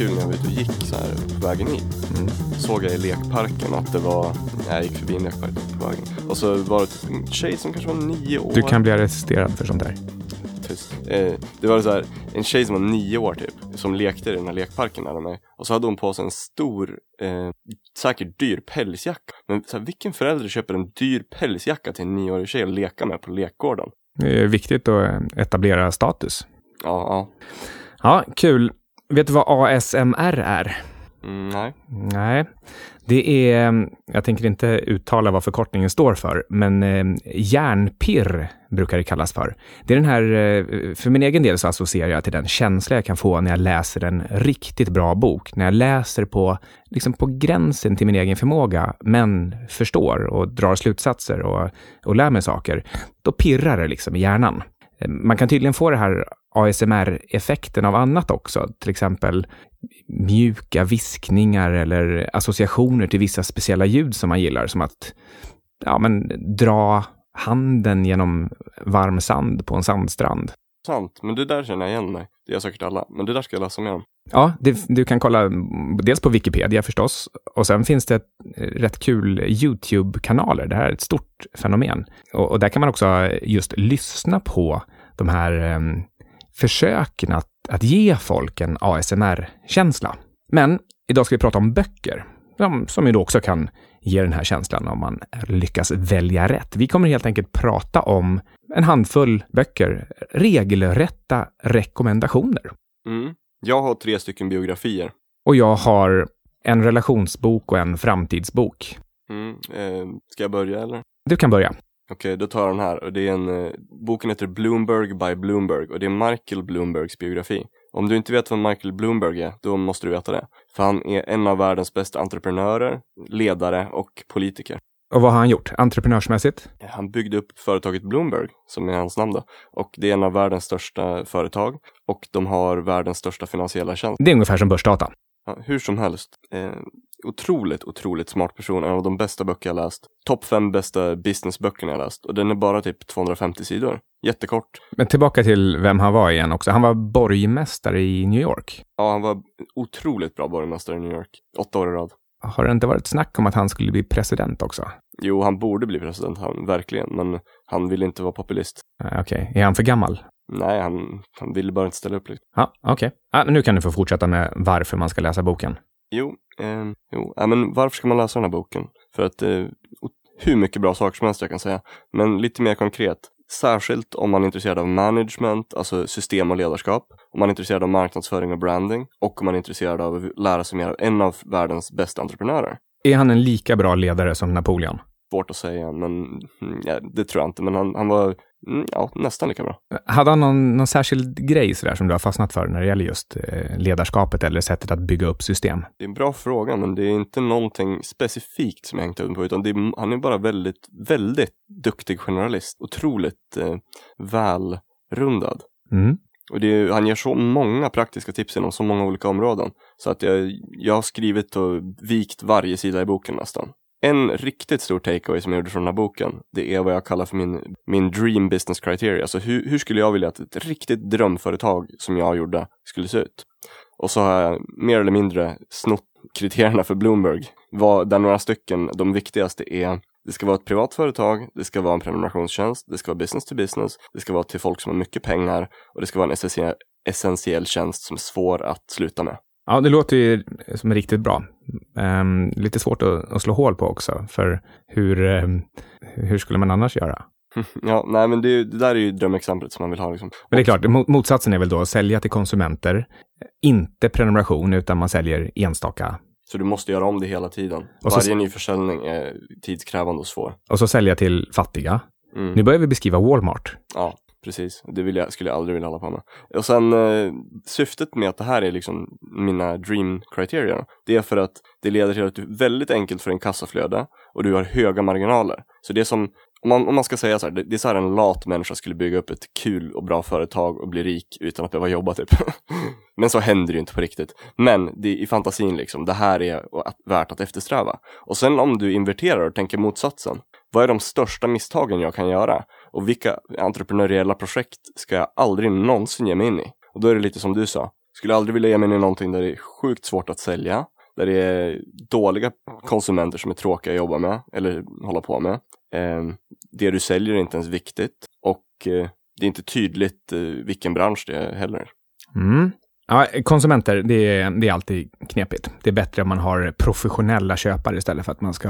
kul när jag var ute och gick så här på vägen hit. Mm. Såg jag i lekparken att det var, jag gick förbi en lekpark på vägen. Och så var det typ en tjej som kanske var nio år. Du kan bli arresterad för sånt där. Tyst. Eh, det var så här, en tjej som var nio år typ, som lekte i den här lekparken nära mig. Och så hade hon på sig en stor, eh, säkert dyr pälsjacka. Men så här, vilken förälder köper en dyr pälsjacka till en nioårig tjej att leka med på lekgården? Det är viktigt att etablera status. Ja, ja. Ja, kul. Vet du vad ASMR är? Mm, nej. Nej, det är, jag tänker inte uttala vad förkortningen står för, men eh, hjärnpirr brukar det kallas för. Det är den här, eh, för min egen del så associerar jag till den känsla jag kan få när jag läser en riktigt bra bok. När jag läser på, liksom på gränsen till min egen förmåga, men förstår och drar slutsatser och, och lär mig saker. Då pirrar det liksom i hjärnan. Eh, Man kan tydligen få det här ASMR-effekten av annat också, till exempel mjuka viskningar eller associationer till vissa speciella ljud som man gillar, som att ja, men, dra handen genom varm sand på en sandstrand. Sant, men det där känner jag igen mig. Det gör säkert alla, men det där ska jag läsa mer om. Ja, det, du kan kolla dels på Wikipedia förstås, och sen finns det ett, rätt kul YouTube-kanaler. Det här är ett stort fenomen. Och, och där kan man också just lyssna på de här em, försöken att, att ge folk en ASMR-känsla. Men idag ska vi prata om böcker, som, som ju då också kan ge den här känslan om man lyckas välja rätt. Vi kommer helt enkelt prata om en handfull böcker, regelrätta rekommendationer. Mm. Jag har tre stycken biografier. Och jag har en relationsbok och en framtidsbok. Mm. Eh, ska jag börja eller? Du kan börja. Okej, då tar jag den här. Och det är en, eh, boken heter Bloomberg by Bloomberg och det är Michael Bloombergs biografi. Om du inte vet vem Michael Bloomberg är, då måste du veta det. För han är en av världens bästa entreprenörer, ledare och politiker. Och vad har han gjort entreprenörsmässigt? Han byggde upp företaget Bloomberg, som är hans namn då. Och det är en av världens största företag. Och de har världens största finansiella tjänst. Det är ungefär som börsdata. Ja, hur som helst. Eh, otroligt, otroligt smart person. En av de bästa böcker jag läst. Topp fem bästa businessböckerna jag läst. Och den är bara typ 250 sidor. Jättekort. Men tillbaka till vem han var igen också. Han var borgmästare i New York. Ja, han var otroligt bra borgmästare i New York. Åtta år i rad. Har det inte varit snack om att han skulle bli president också? Jo, han borde bli president, han, verkligen. Men han vill inte vara populist. Ah, Okej, är han för gammal? Nej, han, han ville bara inte ställa upp. Liksom. Ja, okej. Ah, nu kan du få fortsätta med varför man ska läsa boken. Jo, eh, jo. Äh, men varför ska man läsa den här boken? För att eh, hur mycket bra saker som helst jag kan säga. Men lite mer konkret. Särskilt om man är intresserad av management, alltså system och ledarskap. Om man är intresserad av marknadsföring och branding. Och om man är intresserad av att lära sig mer av en av världens bästa entreprenörer. Är han en lika bra ledare som Napoleon? Svårt att säga, men mm, ja, det tror jag inte. Men han, han var mm, ja, nästan lika bra. Hade han någon, någon särskild grej sådär som du har fastnat för när det gäller just eh, ledarskapet eller sättet att bygga upp system? Det är en bra fråga, men det är inte någonting specifikt som jag hängt upp på, utan är, han är bara väldigt, väldigt duktig journalist. Otroligt eh, välrundad. Mm. Och är, han ger så många praktiska tips inom så många olika områden. Så att jag, jag har skrivit och vikt varje sida i boken nästan. En riktigt stor takeaway som jag gjorde från den här boken, det är vad jag kallar för min, min dream business criteria. Alltså hur, hur skulle jag vilja att ett riktigt drömföretag som jag gjorde skulle se ut? Och så har jag mer eller mindre snott kriterierna för Bloomberg. Vad, där några stycken, de viktigaste är det ska vara ett privat företag, det ska vara en prenumerationstjänst, det ska vara business to business, det ska vara till folk som har mycket pengar och det ska vara en essentiell tjänst som är svår att sluta med. Ja, det låter ju som riktigt bra. Ehm, lite svårt att, att slå hål på också, för hur, ehm, hur skulle man annars göra? Ja, nej men det, det där är ju drömexemplet som man vill ha liksom. Men det är klart, mo- motsatsen är väl då att sälja till konsumenter, inte prenumeration, utan man säljer enstaka. Så du måste göra om det hela tiden. Och så- Varje ny försäljning är tidskrävande och svår. Och så sälja till fattiga. Mm. Nu börjar vi beskriva Walmart. Ja, precis. Det vill jag, skulle jag aldrig vilja hålla på med. Och sen eh, syftet med att det här är liksom mina dream criteria. Det är för att det leder till att du väldigt enkelt får en kassaflöde och du har höga marginaler. Så det är som, om man, om man ska säga så här, det, det är så här en lat människa skulle bygga upp ett kul och bra företag och bli rik utan att behöva jobba typ. Men så händer det ju inte på riktigt. Men det är i fantasin liksom, det här är värt att eftersträva. Och sen om du inverterar och tänker motsatsen. Vad är de största misstagen jag kan göra? Och vilka entreprenöriella projekt ska jag aldrig någonsin ge mig in i? Och då är det lite som du sa, skulle aldrig vilja ge mig in i någonting där det är sjukt svårt att sälja, där det är dåliga konsumenter som är tråkiga att jobba med eller hålla på med. Ehm, det du säljer är inte ens viktigt och eh, det är inte tydligt eh, vilken bransch det är heller. Mm. Ja, konsumenter, det är, det är alltid knepigt. Det är bättre om man har professionella köpare istället för att man ska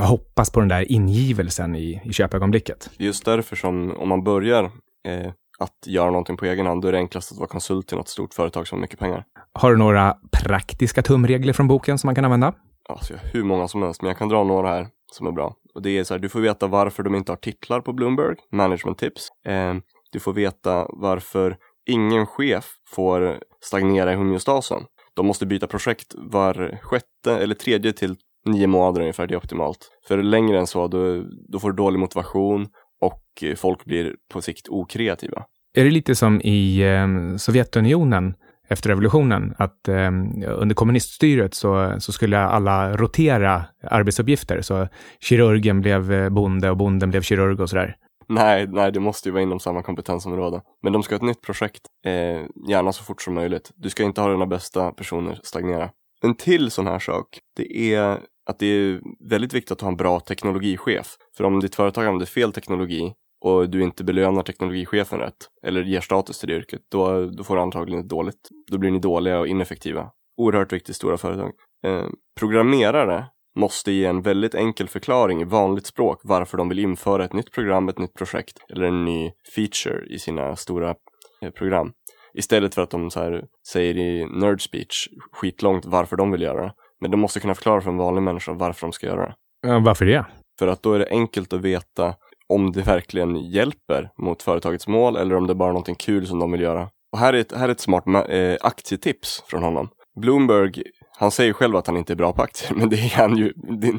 hoppas på den där ingivelsen i, i köpögonblicket. Just därför som om man börjar eh, att göra någonting på egen hand, då är det enklast att vara konsult till något stort företag som har mycket pengar. Har du några praktiska tumregler från boken som man kan använda? Alltså, hur många som helst, men jag kan dra några här som är bra. Och det är så här, du får veta varför de inte har titlar på Bloomberg, management tips. Eh, du får veta varför ingen chef får stagnera i homeostasen. De måste byta projekt var sjätte eller tredje till nio månader ungefär, det är optimalt. För längre än så, då, då får du dålig motivation och folk blir på sikt okreativa. Är det lite som i eh, Sovjetunionen efter revolutionen, att eh, under kommuniststyret så, så skulle alla rotera arbetsuppgifter. Så kirurgen blev eh, bonde och bonden blev kirurg och sådär. Nej, nej, det måste ju vara inom samma kompetensområde. Men de ska ha ett nytt projekt, eh, gärna så fort som möjligt. Du ska inte ha dina bästa personer stagnera. En till sån här sak, det är att det är väldigt viktigt att ha en bra teknologichef. För om ditt företag använder fel teknologi och du inte belönar teknologichefen rätt, eller ger status till det yrket, då, då får du antagligen ett dåligt. Då blir ni dåliga och ineffektiva. Oerhört viktigt i stora företag. Eh, programmerare måste ge en väldigt enkel förklaring i vanligt språk varför de vill införa ett nytt program, ett nytt projekt eller en ny feature i sina stora eh, program. Istället för att de så säger i nerd speech skitlångt varför de vill göra det. Men de måste kunna förklara för en vanlig människa varför de ska göra det. Ja, varför det? För att då är det enkelt att veta om det verkligen hjälper mot företagets mål eller om det är bara någonting kul som de vill göra. Och här är ett, här är ett smart eh, aktietips från honom. Bloomberg han säger själv att han inte är bra på aktier, men det är han ju.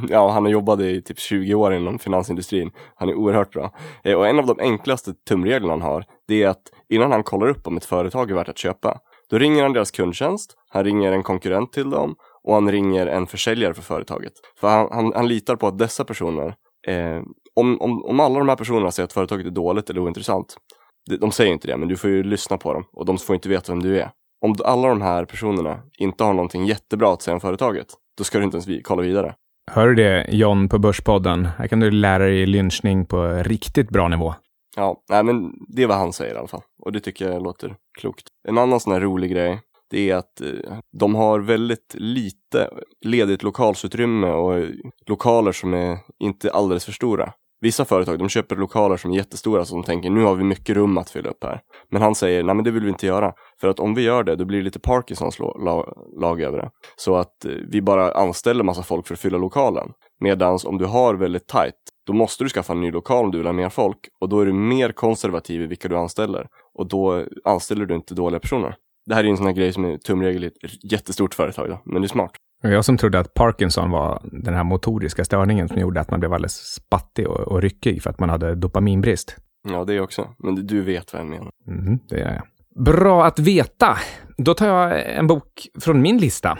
Ja, han har jobbat i typ 20 år inom finansindustrin. Han är oerhört bra. Eh, och en av de enklaste tumreglerna han har, det är att innan han kollar upp om ett företag är värt att köpa, då ringer han deras kundtjänst, han ringer en konkurrent till dem och han ringer en försäljare för företaget. För han, han, han litar på att dessa personer, eh, om, om, om alla de här personerna säger att företaget är dåligt eller ointressant, de, de säger inte det, men du får ju lyssna på dem och de får inte veta vem du är om alla de här personerna inte har någonting jättebra att säga om företaget, då ska du inte ens kolla vidare. Hör du det, John på Börspodden? Här kan du lära dig lynchning på riktigt bra nivå. Ja, nej, men det är vad han säger i alla fall. Och det tycker jag låter klokt. En annan sån här rolig grej, det är att eh, de har väldigt lite ledigt lokalsutrymme och lokaler som är inte alldeles för stora. Vissa företag de köper lokaler som är jättestora så de tänker nu har vi mycket rum att fylla upp här. Men han säger nej men det vill vi inte göra. För att om vi gör det då blir det lite Parkinsons lag över det. Så att eh, vi bara anställer massa folk för att fylla lokalen. Medan om du har väldigt tight då måste du skaffa en ny lokal om du vill ha mer folk. Och då är du mer konservativ i vilka du anställer. Och då anställer du inte dåliga personer. Det här är ju en sån här grej som är tumregel i ett jättestort företag då, men det är smart. Jag som trodde att Parkinson var den här motoriska störningen som gjorde att man blev alldeles spattig och, och ryckig för att man hade dopaminbrist. Ja, det också. Men du vet vad jag menar. Mm, det gör jag. Bra att veta. Då tar jag en bok från min lista.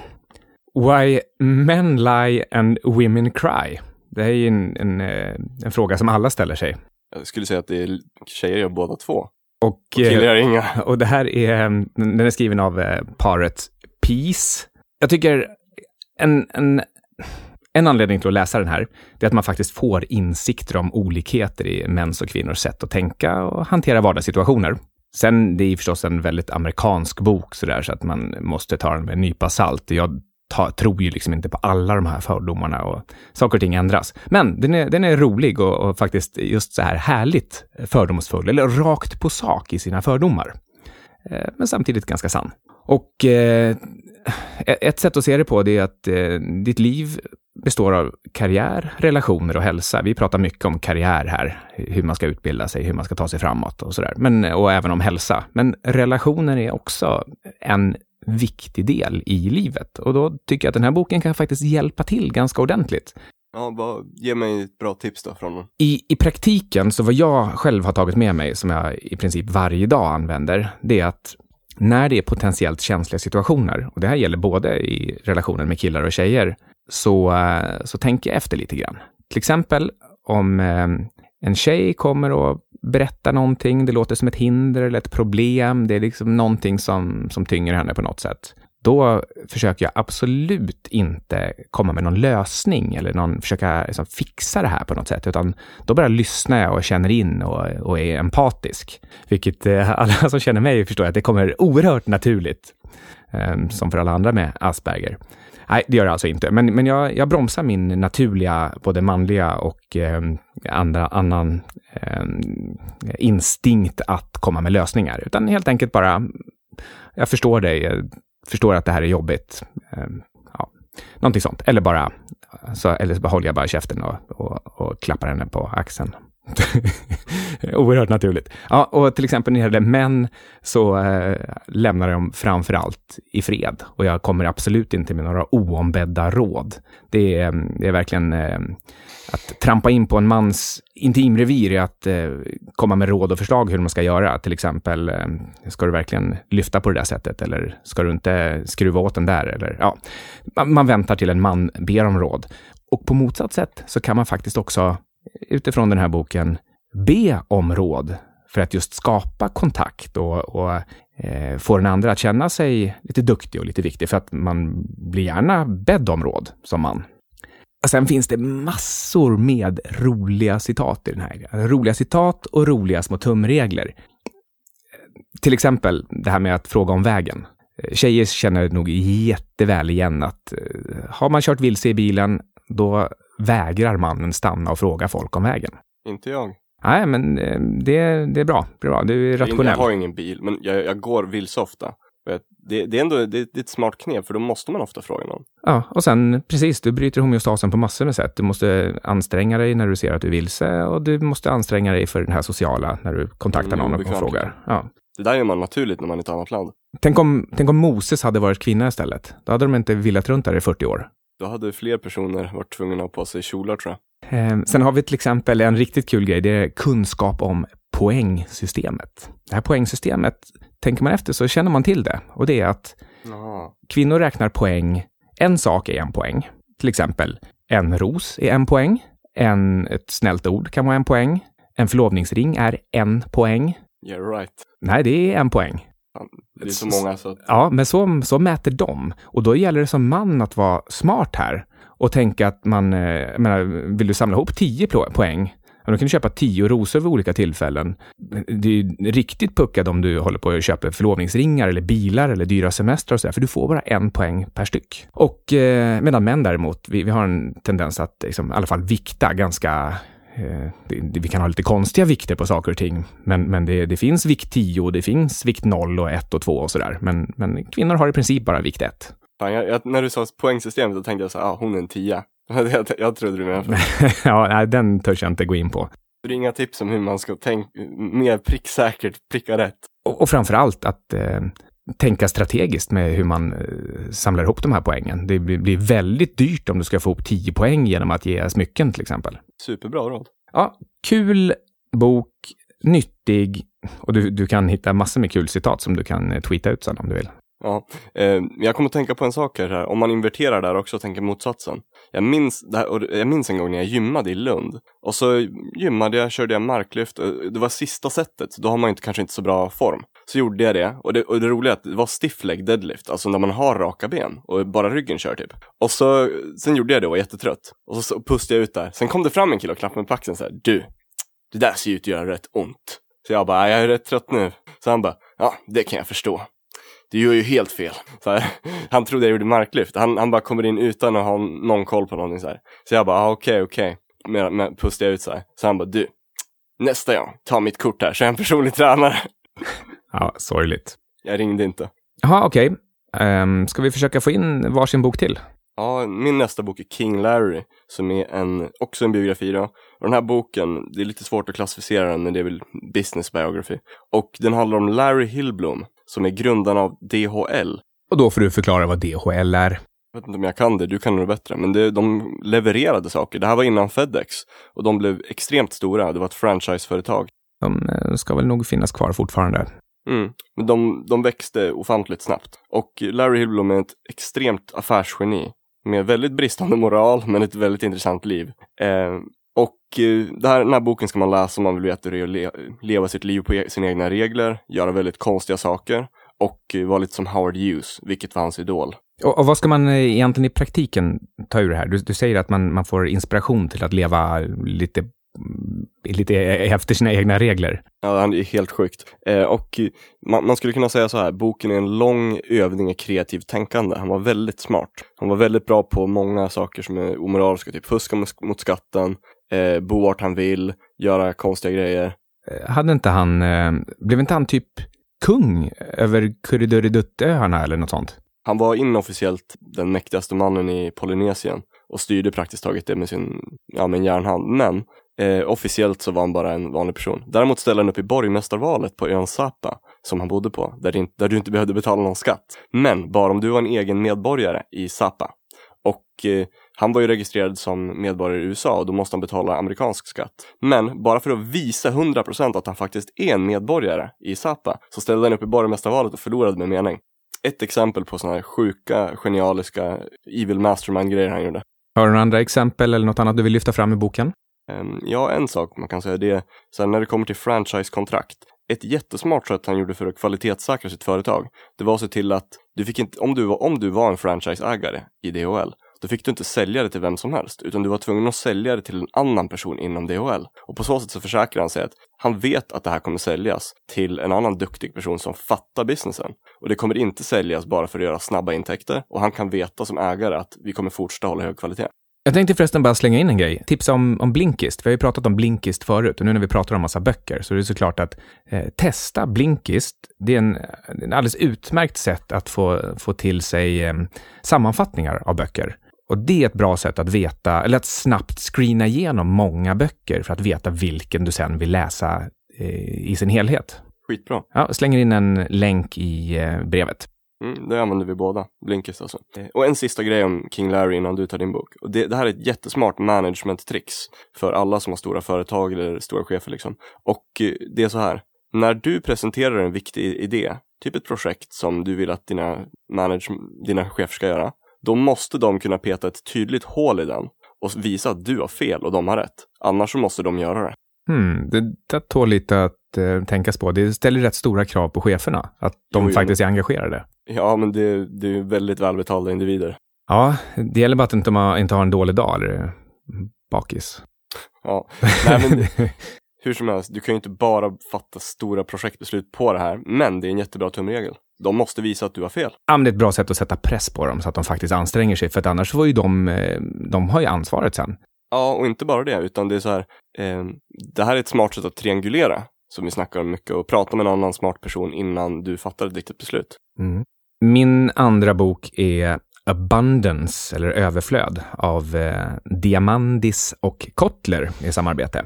Why Men Lie and Women Cry. Det är en, en, eh, en fråga som alla ställer sig. Jag skulle säga att det är tjejer gör båda två. Och, och killar inga. Och det här är, den är skriven av eh, paret Peace. Jag tycker en, en, en anledning till att läsa den här, det är att man faktiskt får insikter om olikheter i mäns och kvinnors sätt att tänka och hantera vardagssituationer. Sen, det är förstås en väldigt amerikansk bok sådär, så att man måste ta den med en nypa salt. Jag ta, tror ju liksom inte på alla de här fördomarna och saker och ting ändras. Men den är, den är rolig och, och faktiskt just så här härligt fördomsfull, eller rakt på sak i sina fördomar. Eh, men samtidigt ganska sann. Och eh, ett sätt att se det på det är att eh, ditt liv består av karriär, relationer och hälsa. Vi pratar mycket om karriär här, hur man ska utbilda sig, hur man ska ta sig framåt och sådär. Men, och även om hälsa. Men relationer är också en viktig del i livet. Och då tycker jag att den här boken kan faktiskt hjälpa till ganska ordentligt. Ja, bara, ge mig ett bra tips då från. I, I praktiken, så vad jag själv har tagit med mig, som jag i princip varje dag använder, det är att när det är potentiellt känsliga situationer, och det här gäller både i relationen med killar och tjejer, så, eh, så tänk efter lite grann. Till exempel om eh, en tjej kommer och berättar någonting, det låter som ett hinder eller ett problem, det är liksom någonting som, som tynger henne på något sätt. Då försöker jag absolut inte komma med någon lösning eller någon, försöka liksom fixa det här på något sätt, utan då bara lyssnar jag och känner in och, och är empatisk. Vilket eh, alla som känner mig förstår att det kommer oerhört naturligt, eh, som för alla andra med Asperger. Nej, det gör det alltså inte. Men, men jag, jag bromsar min naturliga, både manliga och eh, andra, annan eh, instinkt att komma med lösningar. Utan helt enkelt bara, jag förstår dig, eh, förstår att det här är jobbigt. Eh, ja, någonting sånt. Eller bara, så, eller så håller jag bara käften och, och, och klappar henne på axeln. Oerhört naturligt. Ja, och till exempel när det gäller män så eh, lämnar de framför allt i fred och jag kommer absolut inte med några oombedda råd. Det är, mm, det är verkligen eh, att trampa in på en mans intimrevir är att eh, komma med råd och förslag hur man ska göra. Till exempel, eh, ska du verkligen lyfta på det där sättet eller ska du inte skruva åt den där? Eller, ja, man, man väntar till en man ber om råd. Och på motsatt sätt så kan man faktiskt också utifrån den här boken be om råd för att just skapa kontakt och, och eh, få den andra att känna sig lite duktig och lite viktig, för att man blir gärna bedd om råd som man. Och sen finns det massor med roliga citat i den här. Roliga citat och roliga små tumregler. Till exempel det här med att fråga om vägen. Tjejer känner nog jätteväl igen att eh, har man kört vilse i bilen, då vägrar mannen stanna och fråga folk om vägen. Inte jag. Nej, men eh, det, det är bra. bra. Du är rationell. Jag har ingen bil, men jag, jag går vilse ofta. Det, det, är ändå det, det, är ett smart knep, för då måste man ofta fråga någon. Ja, och sen precis, du bryter homeostasen på massor med sätt. Du måste anstränga dig när du ser att du är vilse och du måste anstränga dig för den här sociala när du kontaktar mm, någon och frågar. Ja. Det där gör man naturligt när man är i ett annat land. Tänk om, tänk om Moses hade varit kvinna istället. Då hade de inte villat runt där i 40 år. Då hade fler personer varit tvungna att ha på sig kjolar tror jag. Eh, sen har vi till exempel en riktigt kul grej, det är kunskap om poängsystemet. Det här poängsystemet, tänker man efter så känner man till det. Och det är att Aha. kvinnor räknar poäng, en sak är en poäng. Till exempel, en ros är en poäng. En, ett snällt ord kan vara en poäng. En förlovningsring är en poäng. Yeah, right. Nej, det är en poäng. Det är så många så att... Ja, men så, så mäter de. Och då gäller det som man att vara smart här och tänka att man, eh, jag menar, vill du samla ihop tio poäng, då kan du köpa tio rosor vid olika tillfällen. Det är riktigt puckat om du håller på att köpa förlovningsringar eller bilar eller dyra semestrar och sådär, för du får bara en poäng per styck. Och eh, medan män däremot, vi, vi har en tendens att liksom, i alla fall vikta ganska det, vi kan ha lite konstiga vikter på saker och ting, men, men det, det finns vikt 10 det finns vikt 0 och 1 och 2 och sådär. Men, men kvinnor har i princip bara vikt 1. Fan, jag, jag, när du sa poängsystemet då tänkte jag så här, ah, hon är en 10. jag, jag trodde du menade. ja, nej, den törs jag inte gå in på. Det är inga tips om hur man ska tänka mer pricksäkert, pricka rätt. Och, och framför allt att eh, tänka strategiskt med hur man eh, samlar ihop de här poängen. Det blir, väldigt dyrt om du ska få ihop 10 poäng genom att ge smycken till exempel. Superbra råd. Ja, kul bok, nyttig och du, du kan hitta massor med kul citat som du kan eh, tweeta ut sen om du vill. Ja, eh, jag kommer att tänka på en sak här, om man inverterar där också och tänker motsatsen. Jag minns, här, jag minns en gång när jag gymmade i Lund och så gymmade jag, körde jag marklyft, det var sista sättet, då har man inte, kanske inte så bra form. Så gjorde jag det och det, och det roliga är att det var stiff leg deadlift, alltså när man har raka ben och bara ryggen kör typ. Och så, sen gjorde jag det och var jättetrött. Och så, så pustade jag ut där. Sen kom det fram en kille och klappade mig på axeln så här, du, det där ser ju ut att göra rätt ont. Så jag bara, jag är rätt trött nu. Så han bara, ja, det kan jag förstå du gör ju helt fel. Så här, han trodde jag gjorde marklyft. Han, han bara kommer in utan att ha någon koll på någonting så här. Så jag bara, ah, okej, okej. Okay. Men pustade jag ut så här. Så han bara, du, nästa gång, ta mitt kort här så är jag en personlig tränare. Ja, sorgligt. Jag ringde inte. Jaha, okej. Okay. Um, ehm, ska vi försöka få in varsin bok till? Ja, min nästa bok är King Larry, som är en, också en biografi då. Och den här boken, det är lite svårt att klassificera den, men det är väl business biography. Och den handlar om Larry Hillblom, som är grundaren av DHL. Och då får du förklara vad DHL är. Jag vet inte om jag kan det, du kan det bättre. Men det, de levererade saker. Det här var innan Fedex. Och de blev extremt stora. Det var ett franchiseföretag. De eh, ska väl nog finnas kvar fortfarande. Mm. Men de, de växte ofantligt snabbt. Och Larry Hillblom är ett extremt affärsgeni. Med väldigt bristande moral, men ett väldigt intressant liv. Eh, Och eh, det här, den här boken ska man läsa om man vill veta hur det är att le leva sitt liv på e sina egna regler, göra väldigt konstiga saker och eh, vara lite som Howard Hughes, vilket var hans idol. Och, och, vad ska man eh, egentligen i praktiken ta ur det här? Du, du säger att man, man får inspiration till att leva lite lite efter sina egna regler. Ja, det är helt sjukt. Eh, och man, man, skulle kunna säga så här, boken är en lång övning i kreativt tänkande. Han var väldigt smart. Han var väldigt bra på många saker som är omoraliska, typ fuska mot skatten, eh, bo vart han vill, göra konstiga grejer. Eh, hade inte han, eh, blev inte han typ kung över Kuriduridutöarna eller något sånt? Han var inofficiellt den mäktigaste mannen i Polynesien och styrde praktiskt taget det med sin, ja med järnhand. Men Eh, officiellt så var han bara en vanlig person. Däremot ställde han upp i borgmästarvalet på ön Sapa, som han bodde på, där, din, där du inte behövde betala någon skatt. Men bara om du var en egen medborgare i Sapa. Och eh, han var ju registrerad som medborgare i USA och då måste han betala amerikansk skatt. Men bara för att visa 100% att han faktiskt är en medborgare i Sapa så ställde han upp i borgmästarvalet och förlorade med mening. Ett exempel på sådana här sjuka, genialiska evil mastermind-grejer han gjorde. Har du några andra exempel eller något annat du vill lyfta fram i boken? Ehm, ja, en sak man kan säga det är så när det kommer till franchisekontrakt. Ett jättesmart sätt han gjorde för att kvalitetssäkra sitt företag, det var att se till att du fick inte, om du var, om du var en franchiseägare i DHL, då fick du inte sälja det till vem som helst, utan du var tvungen att sälja det till en annan person inom DHL. Och på så sätt så försäkrar han sig att han vet att det här kommer säljas till en annan duktig person som fattar businessen. Och det kommer inte säljas bara för att göra snabba intäkter och han kan veta som ägare att vi kommer fortsätta hålla hög kvalitet. Jag tänkte förresten bara slänga in en grej. Tipsa om, om Blinkist. Vi har ju pratat om Blinkist förut och nu när vi pratar om massa böcker så är det såklart att eh, testa Blinkist. Det är en, en alldeles utmärkt sätt att få, få till sig eh, sammanfattningar av böcker. Och det är ett bra sätt att veta, eller att snabbt screena igenom många böcker för att veta vilken du sen vill läsa eh, i sin helhet. Skitbra. Ja, slänger in en länk i eh, brevet. Mm, det använder vi båda, Blinkist alltså. Eh, och en sista grej om King Larry innan du tar din bok. Och det, det här är ett jättesmart management-tricks för alla som har stora företag eller stora chefer liksom. Och eh, det är så här, när du presenterar en viktig idé, typ ett projekt som du vill att dina, manage, dina chefer ska göra, då måste de kunna peta ett tydligt hål i den och visa att du har fel och de har rätt. Annars så måste de göra det. Hmm, det, det tål lite att eh, tänkas på. Det ställer rätt stora krav på cheferna, att de jo, faktiskt men... är engagerade. Ja, men det, det är väldigt välbetalda individer. Ja, det gäller bara att inte, man inte har en dålig dag eller bakis. Ja, nej men hur som helst, du kan ju inte bara fatta stora projektbeslut på det här, men det är en jättebra tumregel. De måste visa att du har fel. Ja, men det är ett bra sätt att sätta press på dem så att de faktiskt anstränger sig, för att annars var ju de, eh, de har ju ansvaret sen. Ja, och inte bara det, utan det är så här, eh, det här är ett smart sätt att triangulera, som vi snackar om mycket, och prata med en annan smart person innan du fattar ett riktigt beslut. Mm. Min andra bok är Abundance, eller överflöd, av eh, Diamandis och Kotler i samarbete.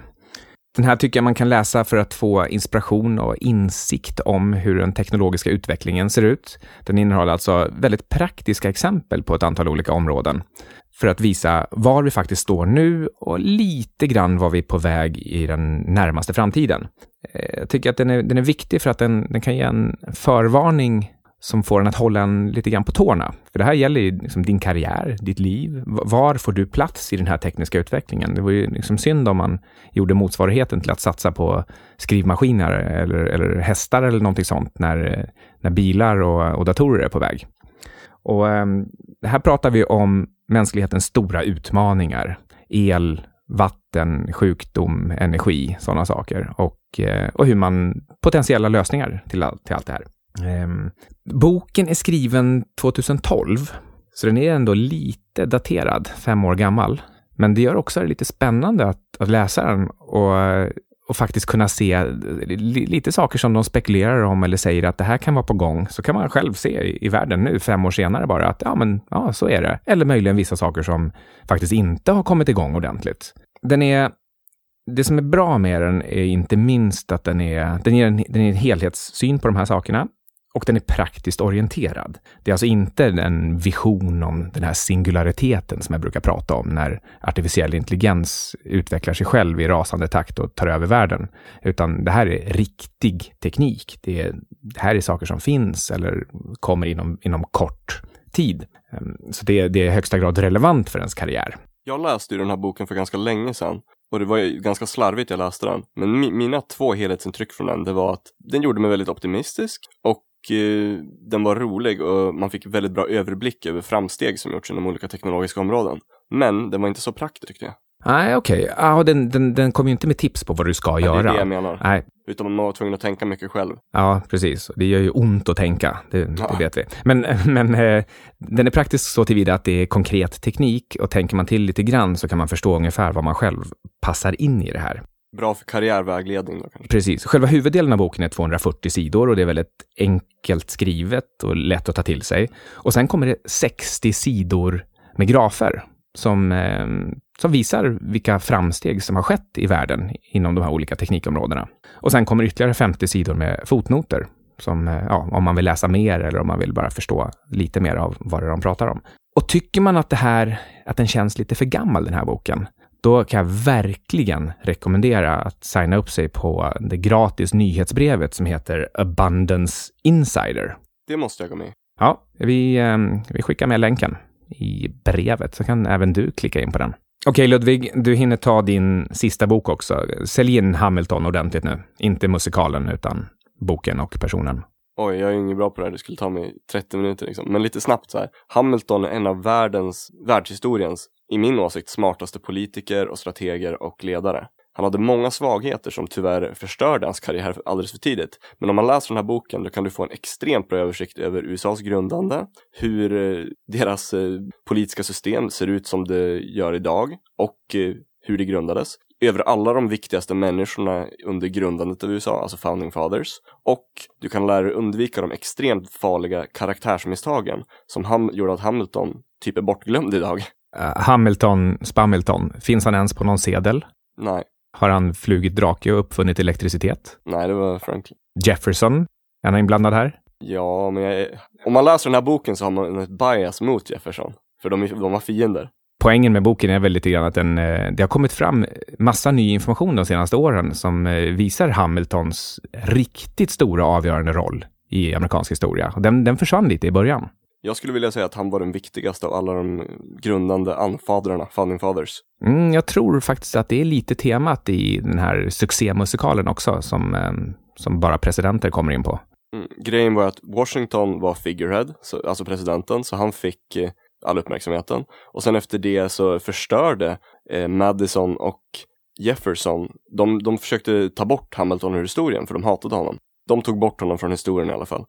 Den här tycker jag man kan läsa för att få inspiration och insikt om hur den teknologiska utvecklingen ser ut. Den innehåller alltså väldigt praktiska exempel på ett antal olika områden för att visa var vi faktiskt står nu och lite grann var vi är på väg i den närmaste framtiden. Eh, jag tycker att den är, den är viktig för att den, den kan ge en förvarning som får en att hålla en lite grann på tårna. För det här gäller ju liksom din karriär, ditt liv. Var får du plats i den här tekniska utvecklingen? Det var ju liksom synd om man gjorde motsvarigheten till att satsa på skrivmaskiner eller, eller hästar eller någonting sånt när, när bilar och, och datorer är på väg. Och um, här pratar vi om mänsklighetens stora utmaningar. El, vatten, sjukdom, energi, sådana saker. Och, eh, och hur man, potentiella lösningar till, till allt det här. Ehm, boken är skriven 2012, så den är ändå lite daterad, fem år gammal. Men det gör också det lite spännande att, att läsa den och eh, och faktiskt kunna se eh, lite saker som de spekulerar om eller säger att det här kan vara på gång, så kan man själv se i, i världen nu, fem år senare bara, att ja, men ja, så är det. Eller möjligen vissa saker som faktiskt inte har kommit igång ordentligt. Den är det som är bra med den är inte minst att den, är, den ger en, den är en helhetssyn på de här sakerna och den är praktiskt orienterad. Det är alltså inte en vision om den här singulariteten som jag brukar prata om när artificiell intelligens utvecklar sig själv i rasande takt och tar över världen. Utan det här är riktig teknik. Det, är, det här är saker som finns eller kommer inom, inom kort tid. Ehm, så det, det är i högsta grad relevant för ens karriär. Jag läste ju den här boken för ganska länge sedan och det var ju ganska slarvigt jag läste den. Men mi mina två helhetsintryck från den, det var att den gjorde mig väldigt optimistisk och den var rolig och man fick väldigt bra överblick över framsteg som gjorts inom olika teknologiska områden. Men den var inte så praktisk tyckte jag. Nej, okej. Okay. Ah, den, den, den kommer ju inte med tips på vad du ska Nej, göra. Det är det jag menar. Nej. Utan man var tvungen att tänka mycket själv. Ja, precis. Det gör ju ont att tänka, det, Ja. det vet vi. Men, men eh, den är praktisk så tillvida att det är konkret teknik och tänker man till lite grann så kan man förstå ungefär vad man själv passar in i det här. Bra för karriärvägledning då kanske. Precis. Själva huvuddelen av boken är 240 sidor och det är väldigt enkelt skrivet och lätt att ta till sig. Och sen kommer det 60 sidor med grafer som, eh, som visar vilka framsteg som har skett i världen inom de här olika teknikområdena. Och sen kommer ytterligare 50 sidor med fotnoter som, eh, ja, om man vill läsa mer eller om man vill bara förstå lite mer av vad det är de pratar om. Och tycker man att det här, att den känns lite för gammal den här boken, då kan jag verkligen rekommendera att signa upp sig på det gratis nyhetsbrevet som heter Abundance Insider. Det måste jag gå med. Ja, vi, eh, vi skickar med länken i brevet, så kan även du klicka in på den. Okej Ludvig, du hinner ta din sista bok också. Sälj in Hamilton ordentligt nu. Inte musikalen, utan boken och personen. Oj, jag är inget bra på det här. Det skulle ta mig 30 minuter liksom. Men lite snabbt så här. Hamilton är en av världens, världshistoriens, i min åsikt, smartaste politiker och strateger och ledare. Han hade många svagheter som tyvärr förstörde hans karriär alldeles för tidigt. Men om man läser den här boken då kan du få en extremt bra översikt över USAs grundande, hur eh, deras eh, politiska system ser ut som det gör idag och eh, hur det grundades. Över alla de viktigaste människorna under grundandet av USA, alltså founding fathers. Och du kan lära dig undvika de extremt farliga karaktärsmisstagen som ham- gjorde att Hamilton typ är bortglömd idag. Uh, Hamilton, Spamilton, finns han ens på någon sedel? Nej, Har han flugit drake och uppfunnit elektricitet? nej det var Franklin. Jefferson, är han inblandad här? Ja, men jag om man läser den här boken så har man ett bias mot Jefferson. För de, är- de var fiender. Poängen med boken är väl lite grann att den, eh, det har kommit fram massa ny information de senaste åren som eh, visar Hamiltons riktigt stora avgörande roll i amerikansk historia. Den, den försvann lite i början. Jag skulle vilja säga att han var den viktigaste av alla de grundande anfadrarna, founding fathers. Mm, jag tror faktiskt att det är lite temat i den här succémusikalen också, som, eh, som bara presidenter kommer in på. Mm. Grejen var att Washington var figurehead, så, alltså presidenten, så han fick eh, all uppmärksamheten. Och sen efter det så förstörde eh, Madison och Jefferson, de, de försökte ta bort Hamilton ur historien för de hatade honom. De tog bort honom från historien i alla fall.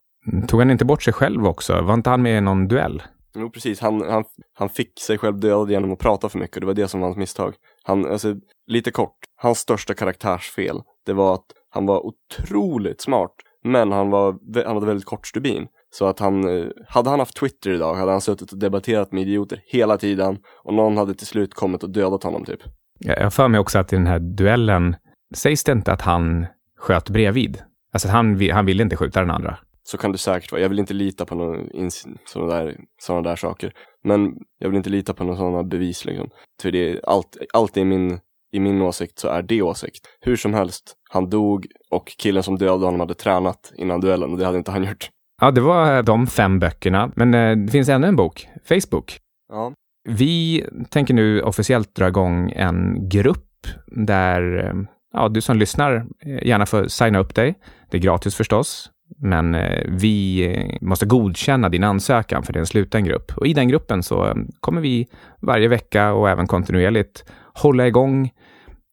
Tog han inte bort sig själv också? Var inte han med i någon duell? Jo precis, han, han, han fick sig själv dödad genom att prata för mycket det var det som var hans misstag. Han, alltså, lite kort, hans största karaktärsfel, det var att han var otroligt smart, men han, var, han hade väldigt kort stubin. Så att han, eh, hade han haft Twitter idag hade han suttit och debatterat med idioter hela tiden och någon hade till slut kommit och dödat honom typ. Jag har för mig också att i den här duellen, sägs det inte att han sköt bredvid? Alltså han, han ville inte skjuta den andra. Så kan det säkert vara. Jag vill inte lita på någon sådana där, såna där saker. Men jag vill inte lita på några sådana bevis liksom. För det är allt, allt i min, i min åsikt så är det åsikt. Hur som helst, han dog och killen som dödade honom hade tränat innan duellen och det hade inte han gjort. Ja, det var de fem böckerna, men eh, det finns ännu en bok, Facebook. Ja, Vi tänker nu officiellt dra igång en grupp där eh, ja, du som lyssnar eh, gärna får signa upp dig. Det är gratis förstås, men eh, vi eh, måste godkänna din ansökan för det är en sluten grupp. Och i den gruppen så eh, kommer vi varje vecka och även kontinuerligt hålla igång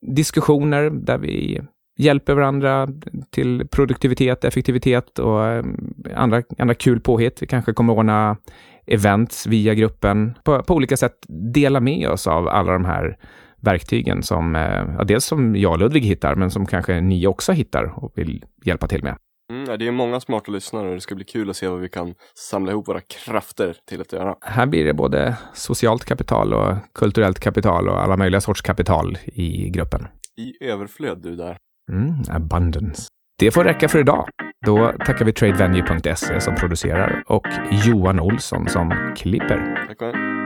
diskussioner där vi hjälper varandra till produktivitet, effektivitet och andra, andra kul påhitt. Vi kanske kommer ordna events via gruppen. På, på olika sätt dela med oss av alla de här verktygen som, ja, dels som jag och Ludvig hittar, men som kanske ni också hittar och vill hjälpa till med ja, det är många smarta lyssnare och det ska bli kul att se vad vi kan samla ihop våra krafter till att göra. Här blir det både socialt kapital och kulturellt kapital och alla möjliga sorts kapital i gruppen. I överflöd du där. Mm, abundance. Det får räcka för idag. Då tackar vi tradevenue.se som producerar och Johan Olsson som klipper. Tack.